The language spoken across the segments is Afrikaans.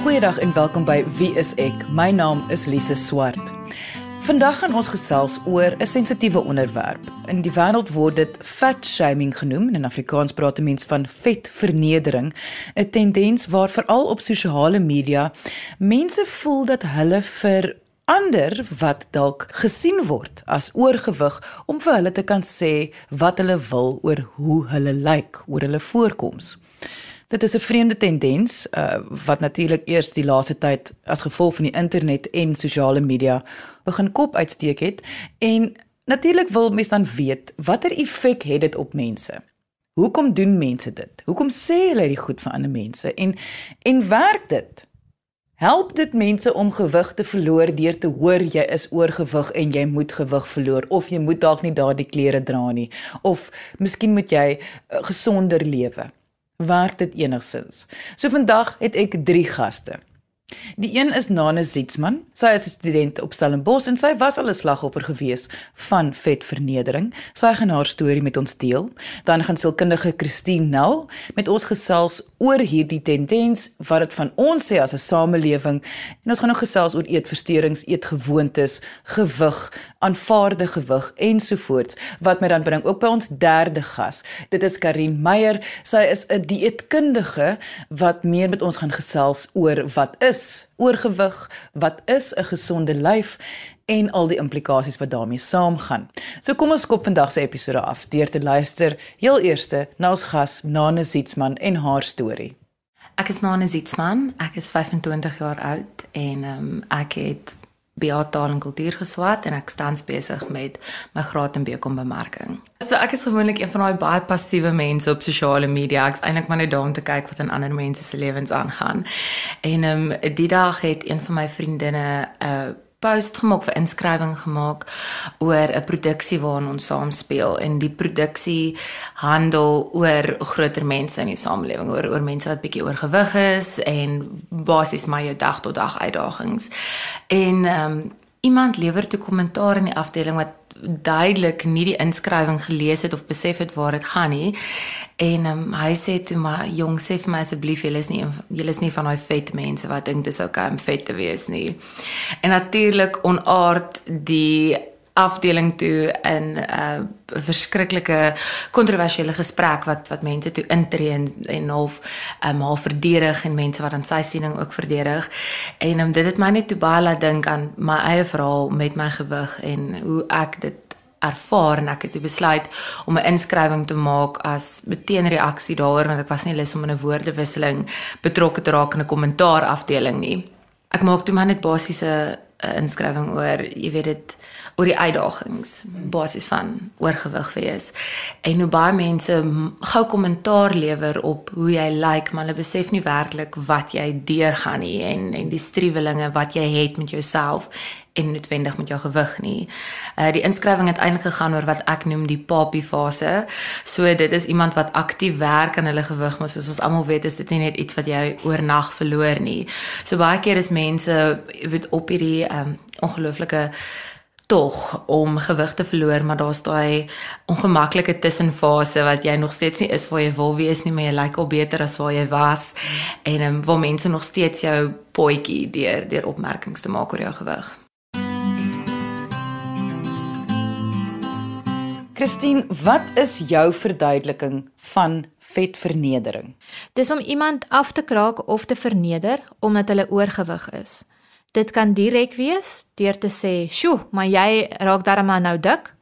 Goeiedag en welkom by Wie is ek? My naam is Lise Swart. Vandag gaan ons gesels oor 'n sensitiewe onderwerp. In die wêreld word dit fat shaming genoem. In Afrikaans praat mense van vetvernedering, 'n tendens waar veral op sosiale media mense voel dat hulle vir ander wat dalk gesien word as oorgewig om vir hulle te kan sê wat hulle wil oor hoe hulle lyk, oor hulle voorkoms. Dit is 'n vreemde tendens uh, wat natuurlik eers die laaste tyd as gevolg van die internet en sosiale media begin kop uitsteek het en natuurlik wil mense dan weet watter effek het dit op mense? Hoekom doen mense dit? Hoekom sê hulle dit goed vir ander mense en en werk dit? Help dit mense om gewig te verloor deur te hoor jy is oorgewig en jy moet gewig verloor of jy moet dalk nie daardie klere dra nie of miskien moet jy uh, gesonder lewe? Werk dit enigsins. So vandag het ek 3 gaste. Die een is Nane Zietsman. Sy is 'n student op Stellenbosch en sy was al 'n slagoffer gewees van vetvernedering. Sy gaan haar storie met ons deel. Dan gaan sielkundige Christine Nel met ons gesels oor hierdie tendens wat dit van ons sê as 'n samelewing en ons gaan nog gesels oor eetversteurings, eetgewoontes, gewig, aanvaarde gewig ensovoorts wat my dan bring ook by ons derde gas. Dit is Karin Meyer. Sy is 'n dieetkundige wat meer met ons gaan gesels oor wat is is oorgewig, wat is 'n gesonde lyf en al die implikasies wat daarmee saamgaan. So kom ons skop vandag se episode af deur te luister heel eerste na ons gas Nane Zietsman en haar storie. Ek is Nane Zietsman, ek is 25 jaar oud en um, ek het BA taal en kultuur geswat en ek staan besig met my graad in bekom bemarking. So ek is gewoonlik een van daai baie passiewe mense op sosiale media. Ek's eintlik maar net daar om te kyk wat in ander mense se lewens aangaan. En ehm um, die dag het een van my vriendinne 'n uh, post gemaak vir inskrywing gemaak oor 'n produksie waarna ons saam speel en die produksie handel oor groter mense in die samelewing oor oor mense wat bietjie oorgewig is en basies maar jou dag tot dag uitdagings. En um, iemand lewer toe kommentaar in die afdeling wat duidelik nie die inskrywing gelees het of besef het waar dit gaan nie. En um, hy sê toe maar jong sê vir my asseblief julle is nie julle is nie van daai vet mense wat dink dit is okay om vet te wees nie. En natuurlik onaard die afdeling toe in 'n uh, verskriklike kontroversiële gesprek wat wat mense toe intree en, en half um, half verdedig en mense wat aan sy siening ook verdedig. En um, dit het my net toe baie laat dink aan my eie verhaal met my gewig en hoe ek dit ervaar en ek het besluit om 'n inskrywing te maak as teenreaksie daaroor want ek was nie lus om in 'n woordewisseling betrokke te raak in 'n kommentaar afdeling nie. Ek maak toe maar net basiese uh, inskrywing oor, jy weet dit oor die uitdagings basis van oorgewig wees. En hoe baie mense gou kommentaar lewer op hoe jy lyk like, maar hulle besef nie werklik wat jy deurgaan nie en en die striwelinge wat jy het met jouself en noodwendig met jou gewig nie. Uh die inskrywing het eintlik gegaan oor wat ek noem die papie fase. So dit is iemand wat aktief werk aan hulle gewig, maar soos ons almal weet is dit nie net iets wat jy oornag verloor nie. So baie keer is mense weet op hierdie um ongelooflike tog om gewig te verloor, maar daar's daai ongemaklike tussenfase wat jy nog steeds nie is waar jy wil wees nie, maar jy lyk al beter as waar jy was en um, waar mense nog steeds jou potjie deur deur opmerkings te maak oor jou gewig. Christine, wat is jou verduideliking van vetvernedering? Dis om iemand af te kraak of te verneder omdat hulle oorgewig is. Dit kan direk wees deur te sê, "Sjoe, maar jy raak darm nou dik."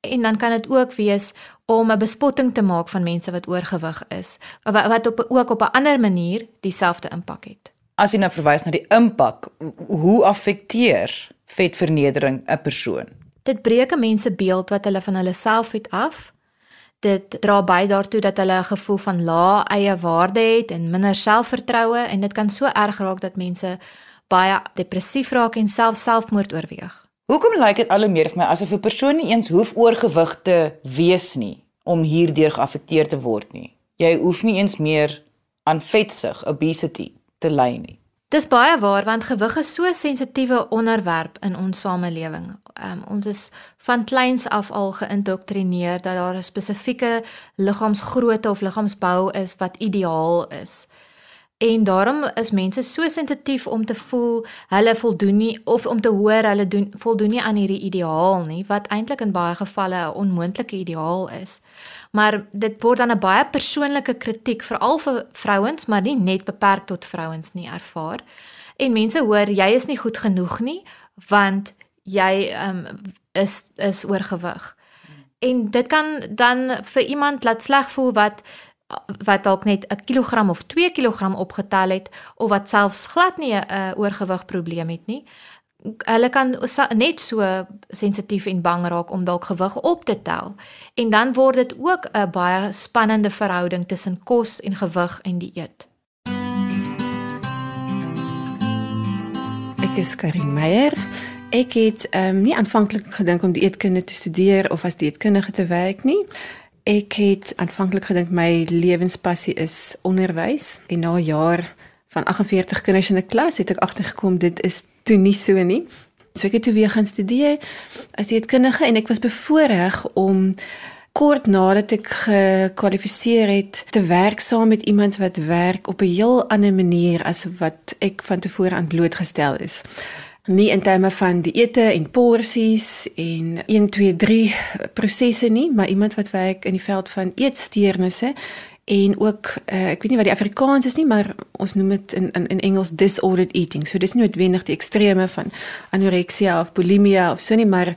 En dan kan dit ook wees om 'n bespotting te maak van mense wat oorgewig is, wat op ook op 'n ander manier dieselfde impak het. As jy nou verwys na die impak, hoe affekteer vetvernedering 'n persoon? Dit breek 'n mens se beeld wat hulle van hulle self het af. Dit dra by daartoe dat hulle 'n gevoel van lae eie waarde het en minder selfvertroue en dit kan so erg raak dat mense baie depressief raak en self selfmoord oorweeg. Hoekom lyk dit al hoe meer vir my asof 'n persoon nie eens hoef oorgewig te wees nie om hierdeur geaffekteer te word nie. Jy hoef nie eens meer aan vetsug, obesity te ly nie. Dis baie waar want gewig is so 'n sensitiewe onderwerp in ons samelewing. Um, ons is van kleins af al geïndoktrineer dat daar 'n spesifieke liggaamsgrootte of liggaamsbou is wat ideaal is En daarom is mense so sensitief om te voel hulle voldoen nie of om te hoor hulle doen voldoen nie aan hierdie ideaal nie wat eintlik in baie gevalle 'n onmoontlike ideaal is. Maar dit word dan 'n baie persoonlike kritiek veral vir vrouens, maar nie net beperk tot vrouens nie ervaar. En mense hoor jy is nie goed genoeg nie want jy um, is is oorgewig. En dit kan dan vir iemand laat sleg voel wat wat dalk net 'n kilogram of 2 kg opgetel het of wat selfs glad nie 'n oorgewig probleem het nie. Hulle kan net so sensitief en bang raak om dalk gewig op te tel. En dan word dit ook 'n baie spannende verhouding tussen kos en gewig en dieet. Ek is Karin Meyer. Ek het ehm um, nie aanvanklik gedink om dieetkunde te studeer of as dieetkundige te werk nie. Ek het aanvanklik gedink my lewenspassie is onderwys en na 'n jaar van 48 kinders in 'n klas het ek agtergekom dit is toe nie so nie. So ek het toe weer gaan studeer as dieetkundige en ek was bevoorreg om kort nadat ek gekwalifiseer het te werk saam met iemand wat werk op 'n heel ander manier as wat ek van tevore aan blootgestel is nie in terme van dieete en porsies en 1 2 3 prosesse nie, maar iemand wat werk in die veld van eetsteurnisse en ook uh, ek weet nie wat die Afrikaans is nie, maar ons noem dit in, in in Engels disordered eating. So dis nie noodwendig die extreme van anoreksia of bulimia of so nie, maar 'n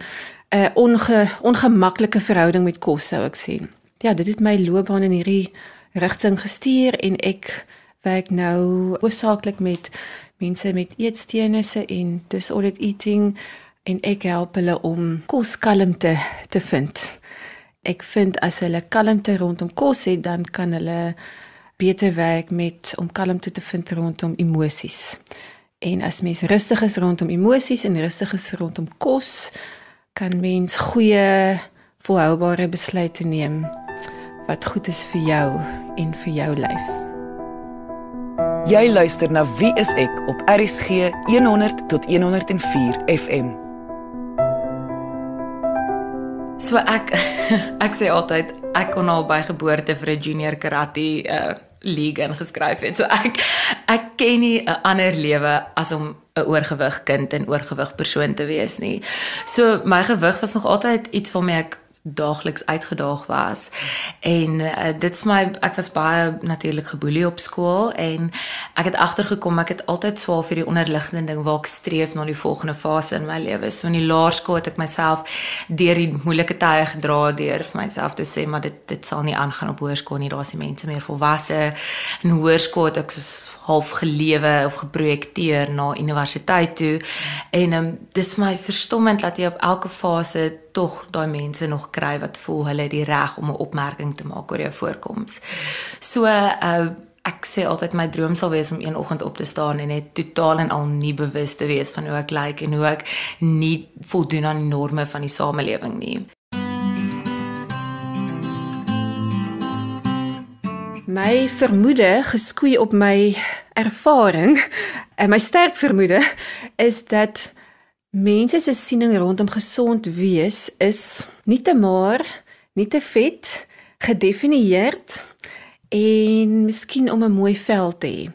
uh, eh, onge, ongemaklike verhouding met kos sou ek sê. Ja, dit het my loopbaan in hierdie rigting gestuur en ek werk nou hoofsaaklik met mense met eetsteurnisse en disordered eating en ek help hulle om koskalmte te vind. Ek vind as hulle kalmte rondom kos het, dan kan hulle beter werk met om kalmte te vind rondom emosies. En as mens rustig is rondom emosies en rustig is rondom kos, kan mens goeie volhoubare besluite neem wat goed is vir jou en vir jou lyf. Jy luister na Wie is ek op RCG 100 tot 104 FM. So ek ek sê altyd ek kon al by geboorte vir 'n junior karate uh league ingeskryf het. So ek ek ken nie 'n ander lewe as om 'n oorgewig kind en oorgewig persoon te wees nie. So my gewig was nog altyd iets waarmee ek daagliks uitgedaag was. En uh, dit is my ek was baie natuurlik geboelie op skool en ek het agtergekom ek het altyd swaar vir die onderliggende ding waar ek streef na die volgende fase in my lewe. So in die laerskool het ek myself deur die moeilike tye gedra deur vir myself te sê maar dit dit sal nie aangaan op hoërskool nie. Daar's die mense meer volwasse. In hoërskool ek soos half gelewe of geprojekteer na universiteit toe en um, dis my verstommend dat jy op elke fase tog daai mense nog kry wat voel hulle het die reg om 'n opmerking te maak oor jou voorkoms. So uh ek sê altyd my droom sal wees om een oggend op te staan en net totaal en al nie bewus te wees van hoe ek lyk like en hoe ek nie voldoen aan die norme van die samelewing nie. My vermoede geskoei op my ervaring en my sterk vermoede is dat mense se siening rondom gesond wees is nie te maar, nie te vet, gedefinieer en miskien om 'n mooi vel te hê.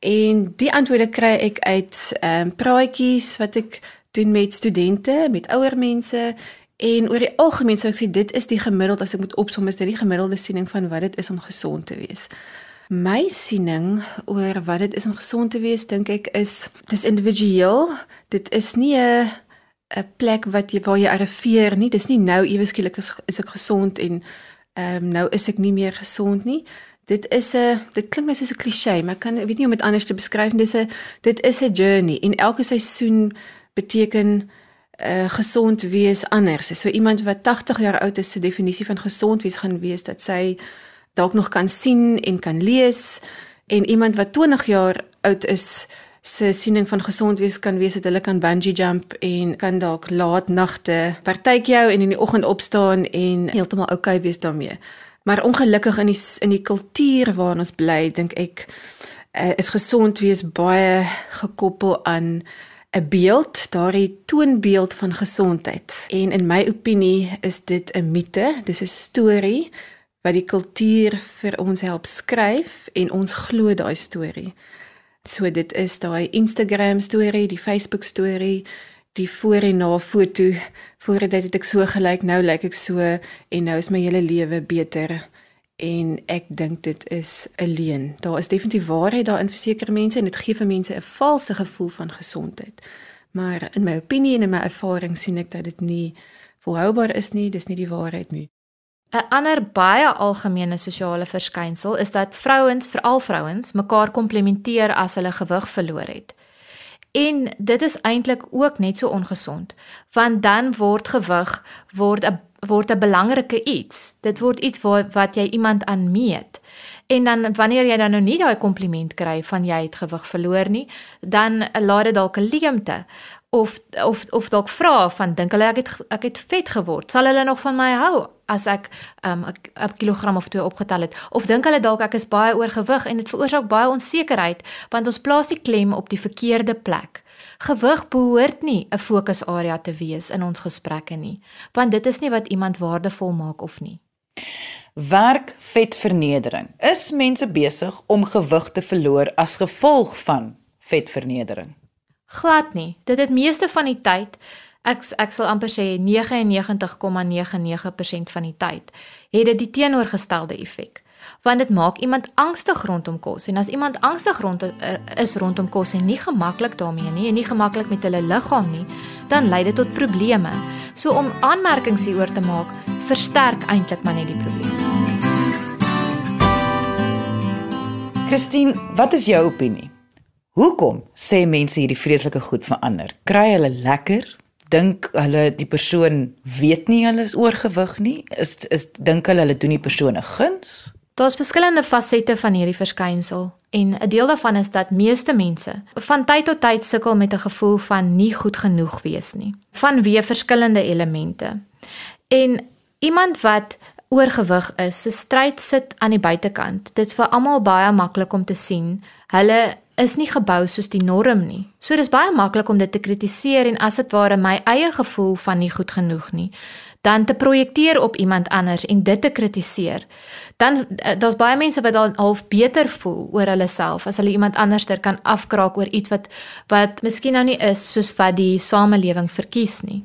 En die antwoorde kry ek uit ehm um, praatjies wat ek doen met studente, met ouer mense En oor die algemeen sou ek sê dit is die gemiddeld as ek moet opsom is dit die gemiddelde siening van wat dit is om gesond te wees. My siening oor wat dit is om gesond te wees dink ek is dis individueel. Dit is nie 'n 'n plek wat jy waar jy arriveer nie. Dis nie nou ewe skielik is, is ek gesond en ehm um, nou is ek nie meer gesond nie. Dit is 'n dit klink net soos 'n klise, maar ek kan weet nie hoe om dit anders te beskryf nie. Dis 'n dit is 'n journey en elke seisoen beteken uh, gesond wees anders. So iemand wat 80 jaar oud is, se definisie van gesond wees gaan wees dat sy dalk nog kan sien en kan lees en iemand wat 20 jaar oud is, se siening van gesond wees kan wees dat hulle kan bungee jump en kan dalk laat nagte partytjie hou en in die oggend opstaan en heeltemal oukei okay wees daarmee. Maar ongelukkig in die in die kultuur waarin ons bly, dink ek uh, is gesond wees baie gekoppel aan 'n beeld, daardie toonbeeld van gesondheid. En in my opinie is dit 'n mite, dis 'n storie wat die kultuur vir ons help skryf en ons glo daai storie. So dit is daai Instagram storie, die Facebook storie, die voor en na foto. Voordat het ek so gelyk, nou lyk ek so en nou is my hele lewe beter en ek dink dit is 'n leuen. Daar is definitief waarheid daarin vir sekere mense en dit gee vir mense 'n valse gevoel van gesondheid. Maar in my opinie en in my ervaring sien ek dat dit nie volhoubaar is nie, dis nie die waarheid nie. 'n Ander baie algemene sosiale verskynsel is dat vrouens, veral vrouens, mekaar komplementeer as hulle gewig verloor het. En dit is eintlik ook net so ongesond, want dan word gewig word 'n word 'n belangrike iets. Dit word iets wat wat jy iemand aanmeet. En dan wanneer jy dan nou nie daai kompliment kry van jy het gewig verloor nie, dan laat dit dalk 'n leemte of of of dalk vra van dink hulle ek het ek het vet geword. Sal hulle nog van my hou as ek um, 'n kilogram of 2 opgetel het? Of dink hulle dalk ek is baie oorgewig en dit veroorsaak baie onsekerheid want ons plaas die klem op die verkeerde plek. Gewig behoort nie 'n fokusarea te wees in ons gesprekke nie, want dit is nie wat iemand waardevol maak of nie. Werk vetvernedering. Is mense besig om gewig te verloor as gevolg van vetvernedering? Glad nie. Dit het meeste van die tyd ek ek sal amper sê 99,99% van die tyd het dit die teenoorgestelde effek want dit maak iemand angstig rondom kos en as iemand angstig rond is rondom kos en nie gemaklik daarmee nie en nie gemaklik met hulle liggaam nie, dan lei dit tot probleme. So om aanmerkings hieroor te maak, versterk eintlik maar net die probleem. Christine, wat is jou opinie? Hoekom sê mense hierdie vreeslike goed verander? Kry hulle lekker? Dink hulle die persoon weet nie hulle is oorgewig nie? Is is dink hulle hulle doen die persoon 'n guns? Daar's verskillende fasette van hierdie verskynsel en 'n deel daarvan is dat meeste mense van tyd tot tyd sukkel met 'n gevoel van nie goed genoeg wees nie, vanweë verskillende elemente. En iemand wat oorgewig is, se stryd sit aan die buitekant. Dit's vir almal baie maklik om te sien. Hulle is nie gebou soos die norm nie. So dis baie maklik om dit te kritiseer en as dit ware my eie gevoel van nie goed genoeg nie, dan te projekteer op iemand anders en dit te kritiseer dan eh, daar's baie mense wat dan half beter voel oor hulle self as hulle iemand anderster kan afkraak oor iets wat wat miskien nou nie is soos wat die samelewing verkies nie.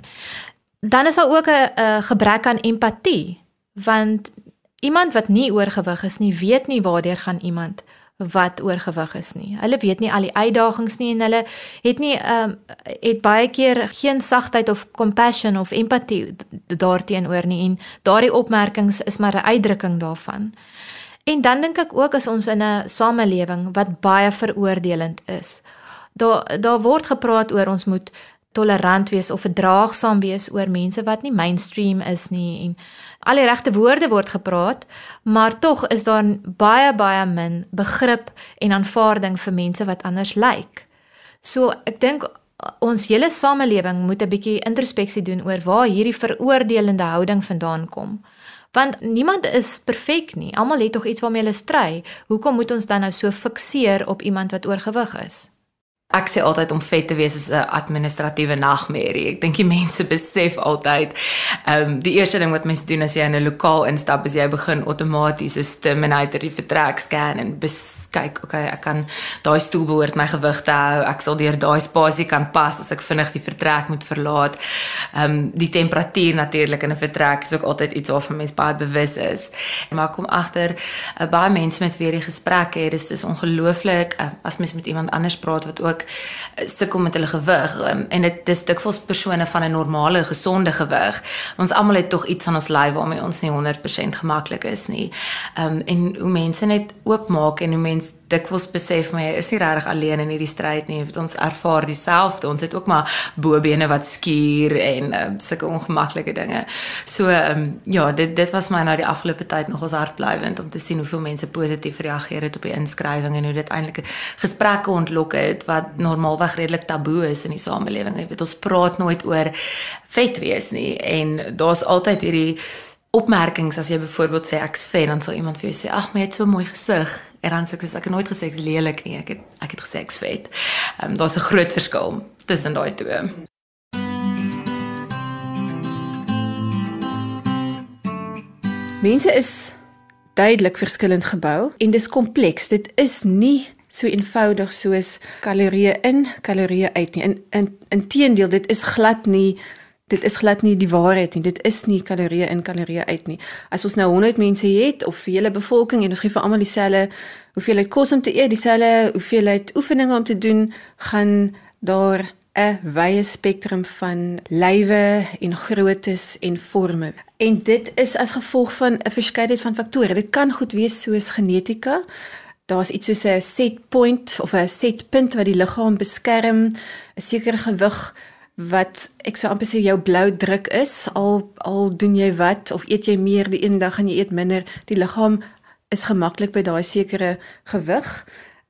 Dan is daar ook 'n gebrek aan empatie want iemand wat nie oorgewig is nie weet nie waardeur gaan iemand wat oorgewig is nie. Hulle weet nie al die uitdagings nie en hulle het nie ehm um, het baie keer geen sagtheid of compassion of empatie daarteenoor nie en daardie opmerkings is maar 'n uitdrukking daarvan. En dan dink ek ook as ons in 'n samelewing wat baie veroordelend is. Daar daar word gepraat oor ons moet tolerant wees of verdraagsaam wees oor mense wat nie mainstream is nie en al die regte woorde word gepraat, maar tog is daar baie baie min begrip en aanvaarding vir mense wat anders lyk. So ek dink ons hele samelewing moet 'n bietjie introspeksie doen oor waar hierdie veroordelende houding vandaan kom. Want niemand is perfek nie. Almal het tog iets waarmee hulle stry. Hoekom moet ons dan nou so fikseer op iemand wat oorgewig is? Ek sê altyd om vet te wees is 'n administratiewe nagmerrie. Ek dink die mense besef altyd ehm um, die eerste ding wat mense doen as jy in 'n lokaal instap is jy begin outomaties so Terminator die vertrek scan en kyk, okay, ek kan daai stoel behoort my gewig te hou. Ek sal deur daai spasie kan pas as ek vinnig die vertrek moet verlaat. Ehm um, die temperatuur natuurlik in 'n vertrek is ook altyd iets waarvan mense baie bewus is. Maar kom agter uh, baie mense met wie jy gespreek het, dis is ongelooflik uh, as mens met iemand anders praat wat ook Eh, sukkel met hulle gewig um, en dit dis dikwels persone van 'n normale gesonde gewig. Ons almal het tog iets aan ons lyf waarmee ons nie 100% gemaklik is nie. Um, en hoe mense net oopmaak en hoe mense dikwels besef my is nie regtig alleen in hierdie stryd nie. Ons ervaar dieselfde. Ons het ook maar bobene wat skuur en um, sulke ongemaklike dinge. So um, ja, dit dit was my nou die afgelope tyd nog ons hartblywend om te sien hoeveel mense positief reageer het op die inskrywing en hoe dit eintlik gesprekke ontlok het wat normaalweg redelik taboe is in die samelewing. Jy weet ons praat nooit oor vet wees nie en daar's altyd hierdie opmerkings as jy byvoorbeeld sê ek's vet dan sal iemand vir jou sê ag maar jy het so mooi gesig en dan sê ek ek het nooit gesê ek's lelik nie ek het ek het gesê ek's vet. Ehm um, daar's 'n groot verskil tussen daai twee. Mense is duidelik verskillend gebou en dis kompleks. Dit is nie so eenvoudig soos kalorieë in, kalorieë uit nie. In in inteendeel, dit is glad nie dit is glad nie die waarheid nie. Dit is nie kalorieë in, kalorieë uit nie. As ons nou 100 mense het of vir hele bevolking en ons gee vir almal dieselfde hoeveelheid kos om te eet, dieselfde hoeveelheid oefeninge om te doen, gaan daar 'n wye spektrum van lywe en groottes en forme. En dit is as gevolg van 'n verskeidenheid van faktore. Dit kan goed wees soos genetika. Daar's iets soos 'n set point of 'n set punt wat die liggaam beskerm, 'n sekere gewig wat ek sou amper sê jou blou druk is. Al al doen jy wat of eet jy meer die een dag en jy eet minder die liggaam is gemaklik by daai sekere gewig.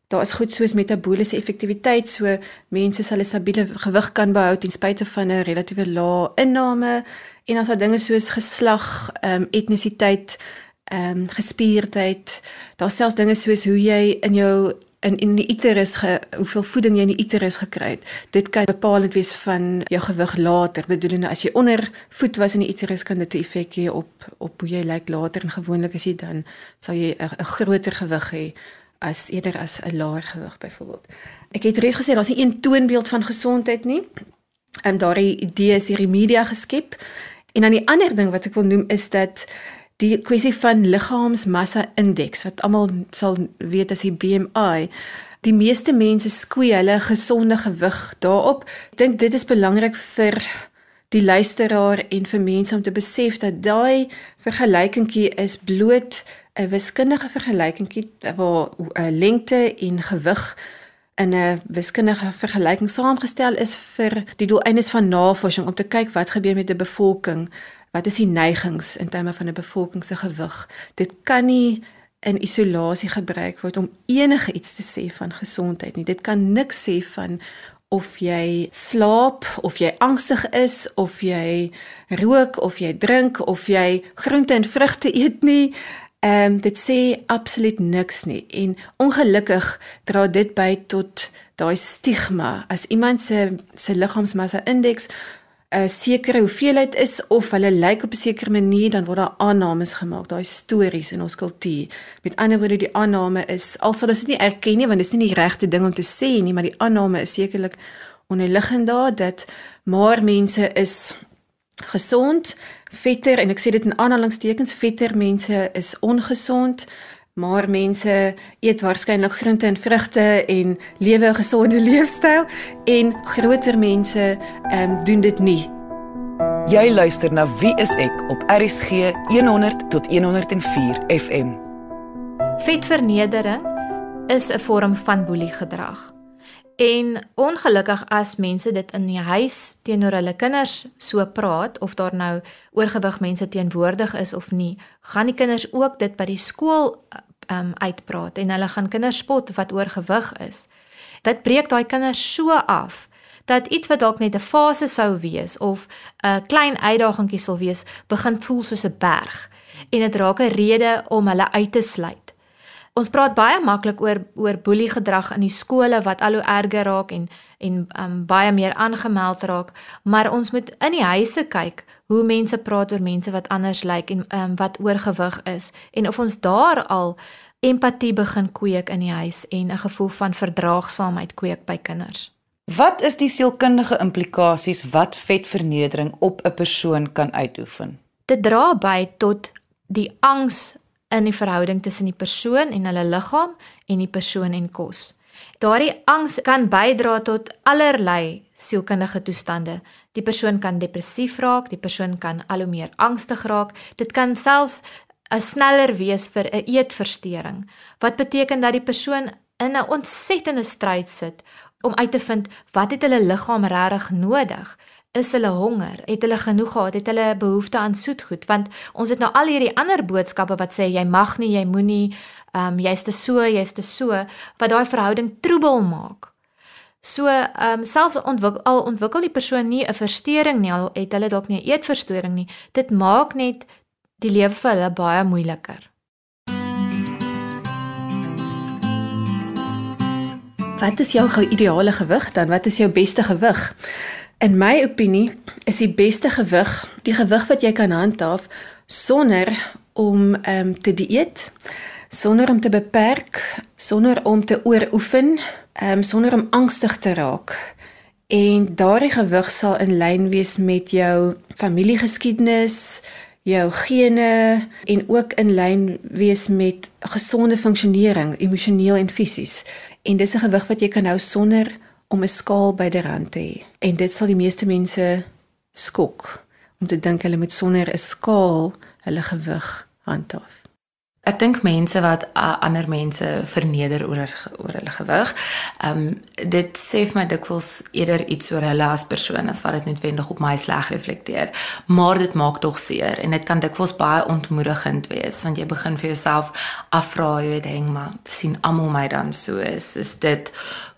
Daar is goed soos metabooliese effektiwiteit so mense sal 'n stabiele gewig kan behou ten spyte van 'n relatiewe lae inname. En as daar dinge soos geslag, um, etnisiteit, ehm um, gespierdheid, daar selfs dinge soos hoe jy in jou in in die uterus ge, hoeveel voeding jy in die uterus gekry het. Dit kan bepalend wees van jou gewig later. Bedoelende as jy onder voet was in die uterus kan dit 'n effek hê op op hoe jy lyk later en gewoonlik as jy dan sal jy 'n groter gewig hê as eerder as 'n laer gewig byvoorbeeld. Ek het reeds gesê daar's nie een toonbeeld van gesondheid nie. En daardie idee is deur die media geskep. En dan die ander ding wat ek wil noem is dat die kwessie van liggaamsmassa indeks wat almal sal weet as die BMI die meeste mense skwee hulle gesonde gewig daarop. Ek dink dit is belangrik vir die luisteraar en vir mense om te besef dat daai vergelykingkie is bloot 'n wiskundige vergelykingkie waar 'n lengte en gewig in 'n wiskundige vergelyking saamgestel is vir die doeleindes van navorsing om te kyk wat gebeur met 'n bevolking, wat is die neigings in terme van 'n bevolking se gewig. Dit kan nie in isolasie gebruik word om enige iets te sê van gesondheid nie. Dit kan niks sê van of jy slaap of jy angstig is of jy rook of jy drink of jy groente en vrugte eet nie. Ehm um, dit sê absoluut niks nie en ongelukkig dra dit by tot daai stigma as iemand se se liggaamsmassa indeks 'n sekere hoeveelheid is of hulle lyk op 'n sekere manier dan word daar aannames gemaak daai stories in ons kultuur. Met ander woorde die aanname is alsou dit nie erken nie want dit is nie die regte ding om te sê nie maar die aanname is sekerlik onderliggend daar dat maar mense is gesond, vetter en ek sê dit in aanhalingstekens, vetter mense is ongesond, maar mense eet waarskynlik groente en vrugte en lewe 'n gesonde leefstyl en groter mense ehm um, doen dit nie. Jy luister na Wie is ek op RCG 100 tot 104 FM. Vetvernedering is 'n vorm van boelie gedrag. En ongelukkig as mense dit in die huis teenoor hulle kinders so praat of daar nou oorgewig mense teenwoordig is of nie, gaan die kinders ook dit by die skool um uitpraat en hulle gaan kinders spot wat oorgewig is. Dit breek daai kinders so af dat iets wat dalk net 'n fase sou wees of 'n klein uitdagingkie sal wees, begin voel soos 'n berg en dit raak 'n rede om hulle uit te sluit. Ons praat baie maklik oor oor boelie gedrag in die skole wat al hoe erger raak en en um, baie meer aangemeld raak, maar ons moet in die huise kyk hoe mense praat oor mense wat anders lyk en um, wat oorgewig is en of ons daar al empatie begin kweek in die huis en 'n gevoel van verdraagsaamheid kweek by kinders. Wat is die sielkundige implikasies wat vetvernedering op 'n persoon kan uitoefen? Dit dra by tot die angs in die verhouding tussen die persoon en hulle liggaam en die persoon en kos. Daardie angs kan bydra tot allerlei sielkundige toestande. Die persoon kan depressief raak, die persoon kan al hoe meer angstig raak. Dit kan selfs 'n sneller wees vir 'n eetversteuring. Wat beteken dat die persoon in 'n ontsettende stryd sit om uit te vind wat het hulle liggaam regtig nodig? is hulle honger? Het hulle genoeg gehad? Het hulle behoefte aan soetgoed? Want ons het nou al hierdie ander boodskappe wat sê jy mag nie, jy moenie, ehm um, jy's te so, jy's te so, wat daai verhouding troebel maak. So ehm um, selfs ontwikkel al ontwikkel die persoon nie 'n verstoring nie, al het hulle dalk nie 'n eetverstoring nie. Dit maak net die lewe vir hulle baie moeiliker. Wat is jou ideale gewig dan? Wat is jou beste gewig? In my opinie is die beste gewig die gewig wat jy kan handhaaf sonder om ehm um, te dieet sonder om te beperk, sonder om te ooroefen, ehm um, sonder om angstig te raak. En daardie gewig sal in lyn wees met jou familiegeskiedenis, jou gene en ook in lyn wees met gesonde funksionering, emosioneel en fisies. En dis 'n gewig wat jy kan hou sonder om 'n skaal byderhand te hê. En dit sal die meeste mense skok om te dink hulle moet sonder 'n skaal hulle gewig handhaaf. Ek dink mense wat uh, ander mense verneder oor oor hulle gewig, ehm um, dit sê vir my dikwels eerder iets oor hulle as persoon as wat dit noodwendig op my sleg reflekteer. Maar dit maak tog seer en dit kan dikwels baie ontmoedigend wees want jy begin vir jouself afvra, jy weet, hang maar, sien almal my dan so is. Is dit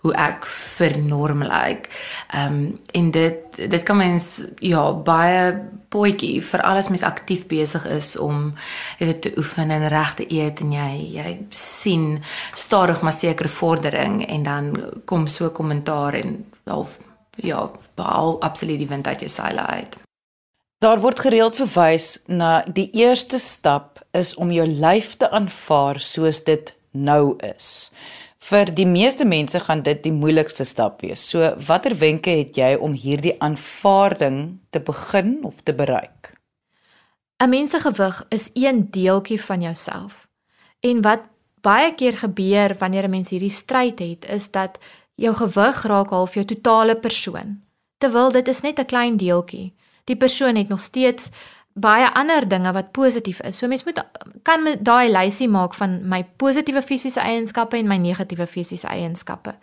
hoe ek vir norm lyk. Like. Ehm um, en dit dit kan mens ja baie potjie vir alles mens aktief besig is om jy weet te oefen en reg te eet en jy jy sien stadig maar sekere vordering en dan kom so kommentaar en of ja baal absoluut die wind uit jou seile uit. Daar word gereeld verwys na die eerste stap is om jou lyf te aanvaar soos dit nou is. Vir die meeste mense gaan dit die moeilikste stap wees. So watter wenke het jy om hierdie aanvaarding te begin of te bereik? 'n Mens se gewig is een deeltjie van jouself. En wat baie keer gebeur wanneer 'n mens hierdie stryd het, is dat jou gewig raak half jou totale persoon. Terwyl dit is net 'n klein deeltjie. Die persoon het nog steeds baie ander dinge wat positief is. So mens moet kan daai lysie maak van my positiewe fisiese eienskappe en my negatiewe fisiese eienskappe.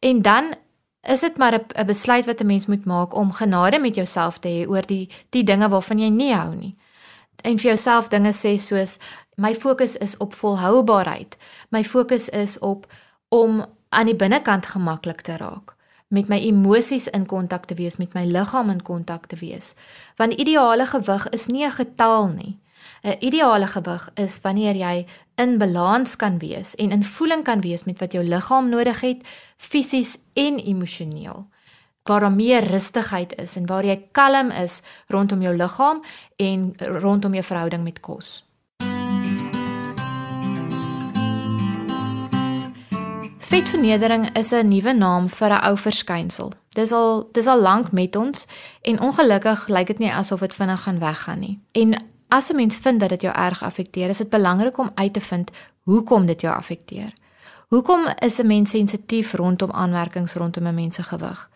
En dan is dit maar 'n besluit wat 'n mens moet maak om genade met jouself te hê oor die die dinge waarvan jy nie hou nie. En vir jouself dinge sê soos my fokus is op volhoubaarheid. My fokus is op om aan die binnekant gemaklik te raak met my emosies in kontak te wees, met my liggaam in kontak te wees. Want ideale gewig is nie 'n getal nie. 'n Ideale gewig is wanneer jy in balans kan wees en in voeling kan wees met wat jou liggaam nodig het, fisies en emosioneel. Waar daar meer rustigheid is en waar jy kalm is rondom jou liggaam en rondom jou verhouding met kos. Vetvernedering is 'n nuwe naam vir 'n ou verskynsel. Dis al dis al lank met ons en ongelukkig lyk dit nie asof dit vinnig gaan weggaan nie. En as 'n mens vind dat dit jou erg affekteer, is dit belangrik om uit te vind hoekom dit jou affekteer. Hoekom is 'n mens sensitief rondom aanmerkings rondom 'n mens se gewig?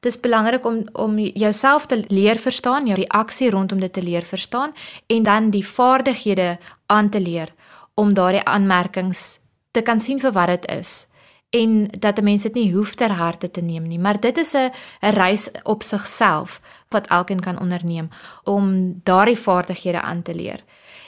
Dit is belangrik om om jouself te leer verstaan, jou reaksie rondom dit te leer verstaan en dan die vaardighede aan te leer om daardie aanmerkings te kan sien vir wat dit is en dat 'n mens dit nie hoef ter harte te neem nie, maar dit is 'n 'n reis op sigself wat elkeen kan onderneem om daardie vaardighede aan te leer.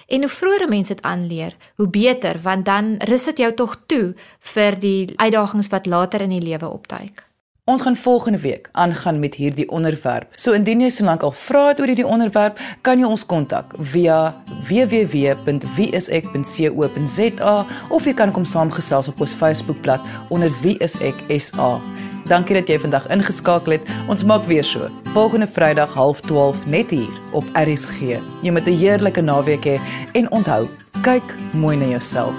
En hoe vroeër mense dit aanleer, hoe beter, want dan rus dit jou tog toe vir die uitdagings wat later in die lewe opduik. Ons gaan volgende week aangaan met hierdie onderwerp. So indien jy solank al vra het oor hierdie onderwerp, kan jy ons kontak via www.wieisek.co.za of jy kan kom saamgesels op ons Facebookblad onder wieiseksa. Dankie dat jy vandag ingeskakel het. Ons maak weer so. Volgende Vrydag 12:30 net hier op RSG. Jy moet 'n heerlike naweek hê en onthou, kyk mooi na jouself.